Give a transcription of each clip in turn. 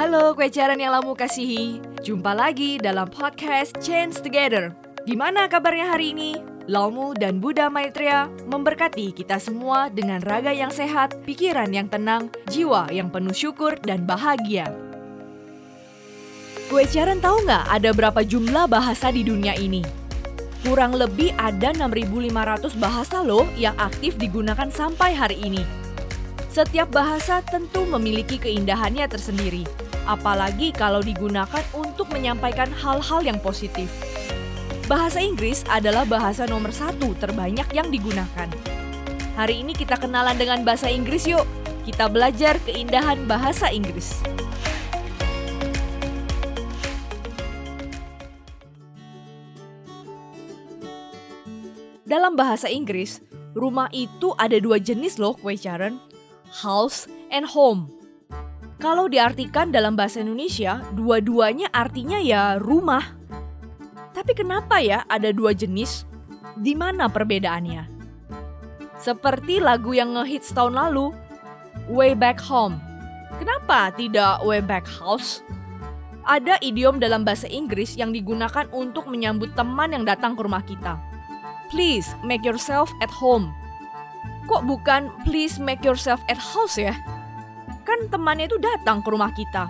Halo kue-caran yang lamu kasihi. Jumpa lagi dalam podcast Change Together. Gimana kabarnya hari ini? Laumu dan Buddha Maitreya memberkati kita semua dengan raga yang sehat, pikiran yang tenang, jiwa yang penuh syukur dan bahagia. Kue Caran tahu nggak ada berapa jumlah bahasa di dunia ini? Kurang lebih ada 6.500 bahasa loh yang aktif digunakan sampai hari ini. Setiap bahasa tentu memiliki keindahannya tersendiri, apalagi kalau digunakan untuk menyampaikan hal-hal yang positif. Bahasa Inggris adalah bahasa nomor satu terbanyak yang digunakan. Hari ini kita kenalan dengan bahasa Inggris yuk. Kita belajar keindahan bahasa Inggris. Dalam bahasa Inggris, rumah itu ada dua jenis loh kue house and home. Kalau diartikan dalam bahasa Indonesia, dua-duanya artinya ya rumah. Tapi kenapa ya ada dua jenis? Di mana perbedaannya? Seperti lagu yang ngehits tahun lalu, Way Back Home. Kenapa tidak Way Back House? Ada idiom dalam bahasa Inggris yang digunakan untuk menyambut teman yang datang ke rumah kita please make yourself at home. Kok bukan please make yourself at house ya? Kan temannya itu datang ke rumah kita.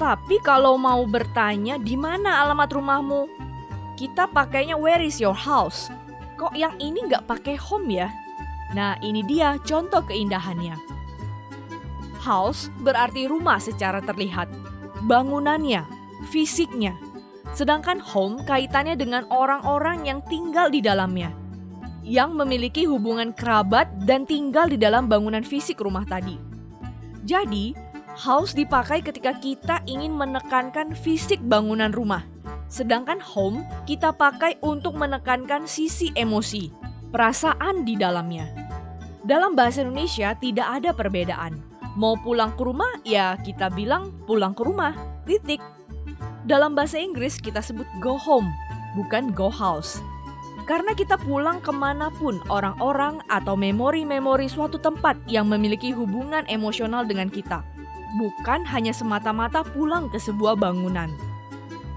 Tapi kalau mau bertanya di mana alamat rumahmu, kita pakainya where is your house. Kok yang ini nggak pakai home ya? Nah ini dia contoh keindahannya. House berarti rumah secara terlihat, bangunannya, fisiknya, Sedangkan home kaitannya dengan orang-orang yang tinggal di dalamnya, yang memiliki hubungan kerabat dan tinggal di dalam bangunan fisik rumah tadi. Jadi, house dipakai ketika kita ingin menekankan fisik bangunan rumah. Sedangkan home kita pakai untuk menekankan sisi emosi, perasaan di dalamnya. Dalam bahasa Indonesia tidak ada perbedaan. Mau pulang ke rumah, ya kita bilang pulang ke rumah. Titik. Dalam bahasa Inggris kita sebut go home, bukan go house. Karena kita pulang ke mana pun orang-orang atau memori-memori suatu tempat yang memiliki hubungan emosional dengan kita. Bukan hanya semata-mata pulang ke sebuah bangunan.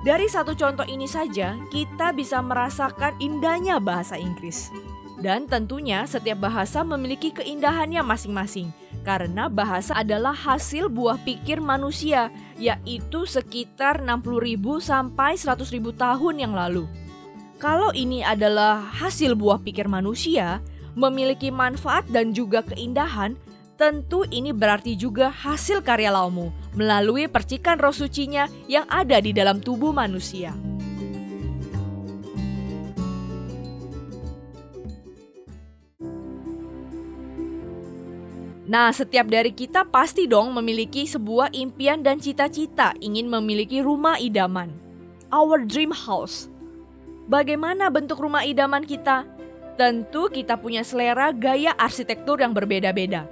Dari satu contoh ini saja, kita bisa merasakan indahnya bahasa Inggris. Dan tentunya setiap bahasa memiliki keindahannya masing-masing karena bahasa adalah hasil buah pikir manusia, yaitu sekitar 60.000 sampai 100.000 tahun yang lalu. Kalau ini adalah hasil buah pikir manusia, memiliki manfaat dan juga keindahan, tentu ini berarti juga hasil karya laumu melalui percikan roh sucinya yang ada di dalam tubuh manusia. Nah, setiap dari kita pasti dong memiliki sebuah impian dan cita-cita ingin memiliki rumah idaman. Our dream house. Bagaimana bentuk rumah idaman kita? Tentu kita punya selera gaya arsitektur yang berbeda-beda.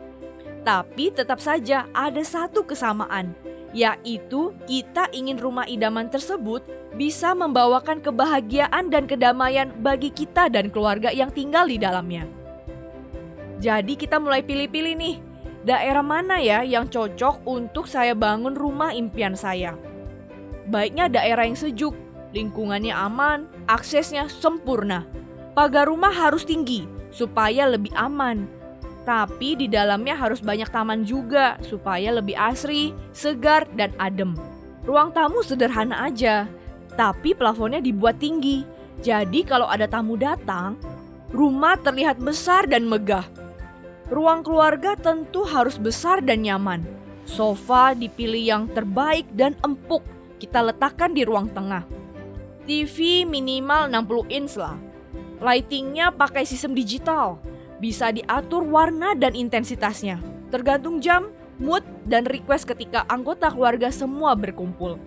Tapi tetap saja ada satu kesamaan, yaitu kita ingin rumah idaman tersebut bisa membawakan kebahagiaan dan kedamaian bagi kita dan keluarga yang tinggal di dalamnya. Jadi kita mulai pilih-pilih nih, daerah mana ya yang cocok untuk saya bangun rumah impian saya. Baiknya daerah yang sejuk, lingkungannya aman, aksesnya sempurna. Pagar rumah harus tinggi supaya lebih aman. Tapi di dalamnya harus banyak taman juga supaya lebih asri, segar, dan adem. Ruang tamu sederhana aja, tapi plafonnya dibuat tinggi. Jadi kalau ada tamu datang, rumah terlihat besar dan megah Ruang keluarga tentu harus besar dan nyaman. Sofa dipilih yang terbaik dan empuk kita letakkan di ruang tengah. TV minimal 60 inch lah. Lightingnya pakai sistem digital. Bisa diatur warna dan intensitasnya. Tergantung jam, mood, dan request ketika anggota keluarga semua berkumpul.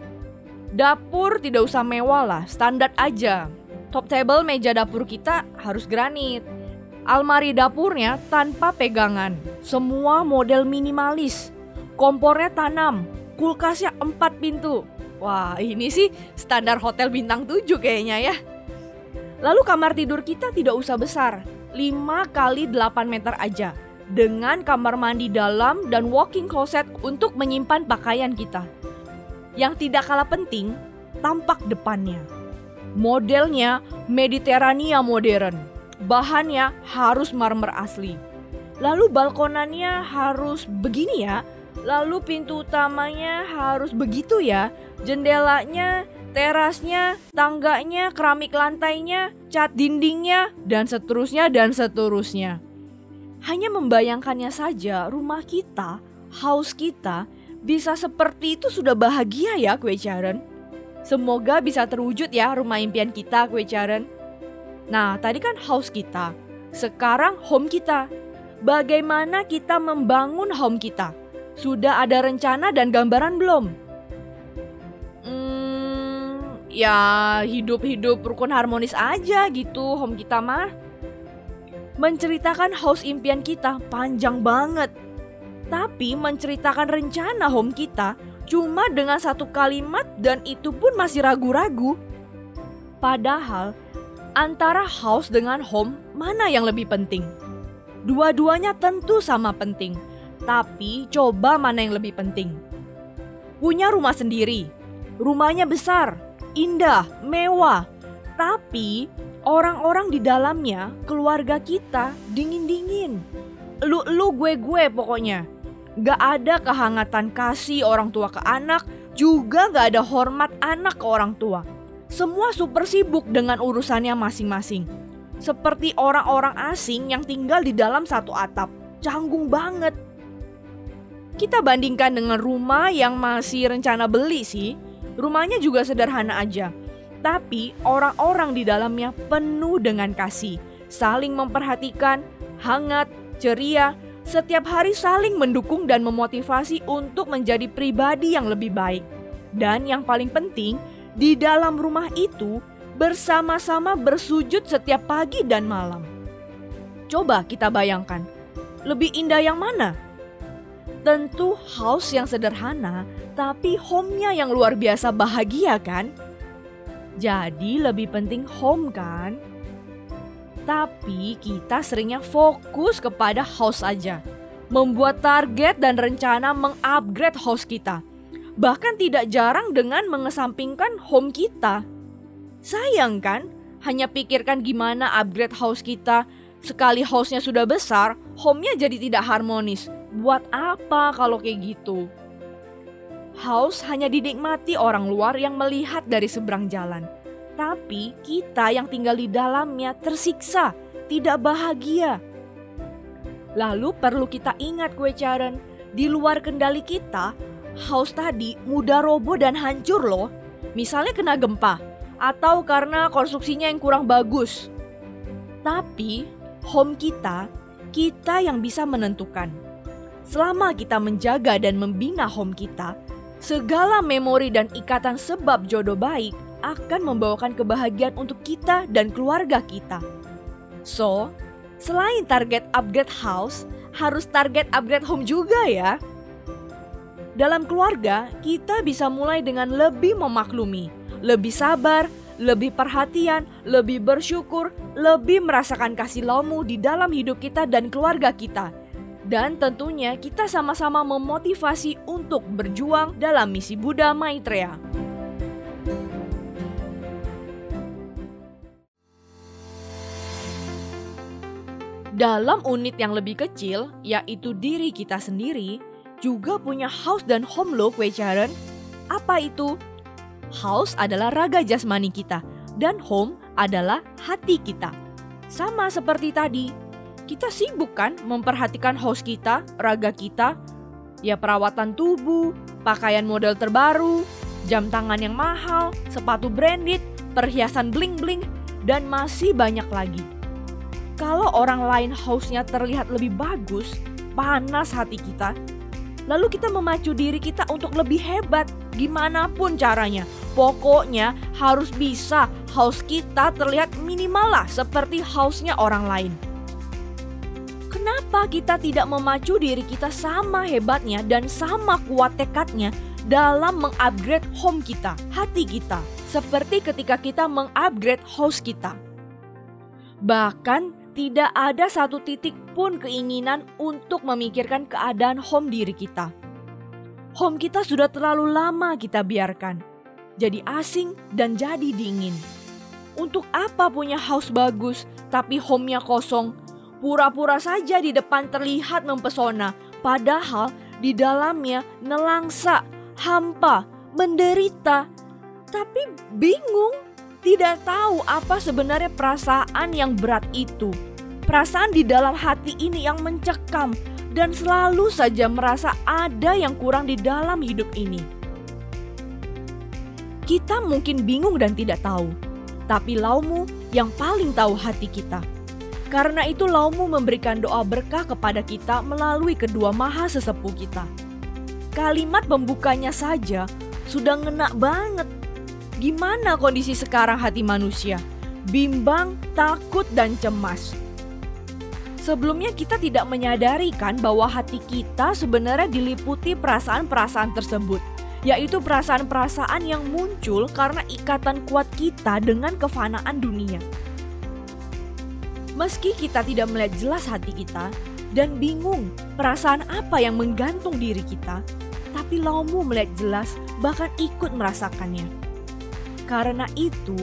Dapur tidak usah mewah lah, standar aja. Top table meja dapur kita harus granit Almari dapurnya tanpa pegangan, semua model minimalis. Kompornya tanam, kulkasnya empat pintu. Wah ini sih standar hotel bintang 7 kayaknya ya. Lalu kamar tidur kita tidak usah besar, 5 kali 8 meter aja. dengan kamar mandi dalam dan walking closet untuk menyimpan pakaian kita. Yang tidak kalah penting, tampak depannya. Modelnya Mediterania modern. Bahannya harus marmer asli. Lalu balkonannya harus begini ya. Lalu pintu utamanya harus begitu ya. Jendelanya, terasnya, tangganya, keramik lantainya, cat dindingnya, dan seterusnya dan seterusnya. Hanya membayangkannya saja rumah kita, house kita, bisa seperti itu sudah bahagia ya kue Sharon. Semoga bisa terwujud ya rumah impian kita kue Sharon. Nah tadi kan house kita, sekarang home kita. Bagaimana kita membangun home kita? Sudah ada rencana dan gambaran belum? Hmm, ya hidup-hidup rukun harmonis aja gitu home kita mah menceritakan house impian kita panjang banget. Tapi menceritakan rencana home kita cuma dengan satu kalimat dan itu pun masih ragu-ragu. Padahal antara house dengan home mana yang lebih penting? Dua-duanya tentu sama penting, tapi coba mana yang lebih penting? Punya rumah sendiri, rumahnya besar, indah, mewah, tapi orang-orang di dalamnya, keluarga kita dingin-dingin. Lu-lu gue-gue pokoknya. Gak ada kehangatan kasih orang tua ke anak, juga gak ada hormat anak ke orang tua. Semua super sibuk dengan urusannya masing-masing. Seperti orang-orang asing yang tinggal di dalam satu atap. Canggung banget. Kita bandingkan dengan rumah yang masih rencana beli sih. Rumahnya juga sederhana aja tapi orang-orang di dalamnya penuh dengan kasih, saling memperhatikan, hangat, ceria, setiap hari saling mendukung dan memotivasi untuk menjadi pribadi yang lebih baik. Dan yang paling penting, di dalam rumah itu bersama-sama bersujud setiap pagi dan malam. Coba kita bayangkan, lebih indah yang mana? Tentu house yang sederhana, tapi home-nya yang luar biasa bahagia kan? Jadi lebih penting home kan? Tapi kita seringnya fokus kepada house aja. Membuat target dan rencana mengupgrade house kita. Bahkan tidak jarang dengan mengesampingkan home kita. Sayang kan? Hanya pikirkan gimana upgrade house kita. Sekali house-nya sudah besar, home-nya jadi tidak harmonis. Buat apa kalau kayak gitu? House hanya dinikmati orang luar yang melihat dari seberang jalan. Tapi kita yang tinggal di dalamnya tersiksa, tidak bahagia. Lalu perlu kita ingat kue caren, di luar kendali kita, house tadi mudah roboh dan hancur loh. Misalnya kena gempa, atau karena konstruksinya yang kurang bagus. Tapi home kita, kita yang bisa menentukan. Selama kita menjaga dan membina home kita, Segala memori dan ikatan sebab jodoh baik akan membawakan kebahagiaan untuk kita dan keluarga kita. So, selain target upgrade house, harus target upgrade home juga ya. Dalam keluarga, kita bisa mulai dengan lebih memaklumi, lebih sabar, lebih perhatian, lebih bersyukur, lebih merasakan kasih lamu di dalam hidup kita dan keluarga kita dan tentunya kita sama-sama memotivasi untuk berjuang dalam misi Buddha Maitreya. Dalam unit yang lebih kecil, yaitu diri kita sendiri, juga punya house dan home Kue Sharon. Apa itu? House adalah raga jasmani kita, dan home adalah hati kita. Sama seperti tadi, kita sibuk kan memperhatikan house kita, raga kita, ya perawatan tubuh, pakaian model terbaru, jam tangan yang mahal, sepatu branded, perhiasan bling-bling, dan masih banyak lagi. Kalau orang lain house-nya terlihat lebih bagus, panas hati kita, lalu kita memacu diri kita untuk lebih hebat, gimana pun caranya. Pokoknya harus bisa house kita terlihat minimal lah seperti house-nya orang lain. Kenapa kita tidak memacu diri kita sama hebatnya dan sama kuat tekadnya dalam mengupgrade home kita, hati kita, seperti ketika kita mengupgrade house kita. Bahkan tidak ada satu titik pun keinginan untuk memikirkan keadaan home diri kita. Home kita sudah terlalu lama kita biarkan, jadi asing dan jadi dingin. Untuk apa punya house bagus tapi home-nya kosong? Pura-pura saja di depan terlihat mempesona, padahal di dalamnya nelangsa, hampa, menderita, tapi bingung, tidak tahu apa sebenarnya perasaan yang berat itu. Perasaan di dalam hati ini yang mencekam dan selalu saja merasa ada yang kurang di dalam hidup ini. Kita mungkin bingung dan tidak tahu, tapi Laumu yang paling tahu hati kita. Karena itu Laumu memberikan doa berkah kepada kita melalui kedua maha sesepuh kita. Kalimat pembukanya saja sudah ngena banget. Gimana kondisi sekarang hati manusia? Bimbang, takut, dan cemas Sebelumnya kita tidak menyadari kan bahwa hati kita sebenarnya diliputi perasaan-perasaan tersebut, yaitu perasaan-perasaan yang muncul karena ikatan kuat kita dengan kefanaan dunia. Meski kita tidak melihat jelas hati kita dan bingung perasaan apa yang menggantung diri kita, tapi Laumu melihat jelas bahkan ikut merasakannya. Karena itu,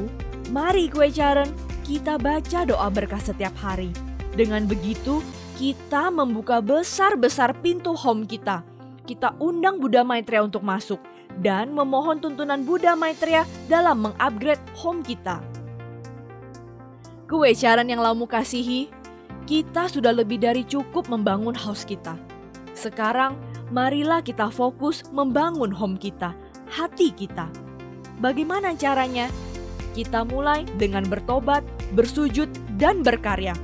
mari kue Caren, kita baca doa berkah setiap hari dengan begitu, kita membuka besar-besar pintu home kita. Kita undang Buddha Maitreya untuk masuk dan memohon tuntunan Buddha Maitreya dalam mengupgrade home kita. Kewecaran yang lamu kasihi, kita sudah lebih dari cukup membangun house kita. Sekarang, marilah kita fokus membangun home kita, hati kita. Bagaimana caranya? Kita mulai dengan bertobat, bersujud, dan berkarya.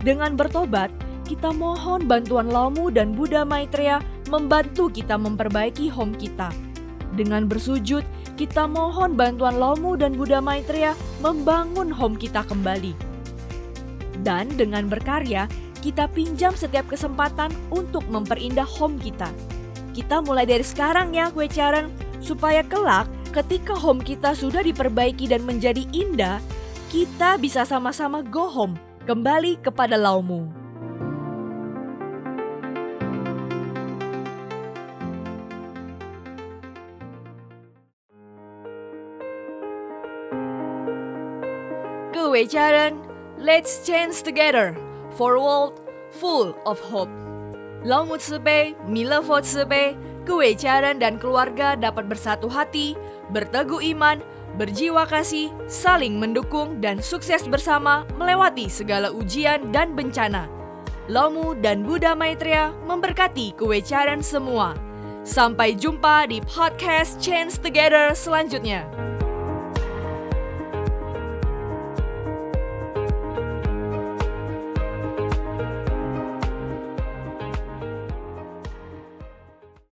Dengan bertobat, kita mohon bantuan Lamu dan Buddha Maitreya membantu kita memperbaiki home kita. Dengan bersujud, kita mohon bantuan Lamu dan Buddha Maitreya membangun home kita kembali. Dan dengan berkarya, kita pinjam setiap kesempatan untuk memperindah home kita. Kita mulai dari sekarang ya kue caren, supaya kelak ketika home kita sudah diperbaiki dan menjadi indah, kita bisa sama-sama go home kembali kepada laumu. Kewajaran, let's change together for world full of hope. Laumu Tsubei, Milefo Tsubei, kewajaran dan keluarga dapat bersatu hati, berteguh iman, berjiwa kasih, saling mendukung, dan sukses bersama melewati segala ujian dan bencana. Lomu dan Buddha Maitreya memberkati kewecaran semua. Sampai jumpa di podcast Change Together selanjutnya.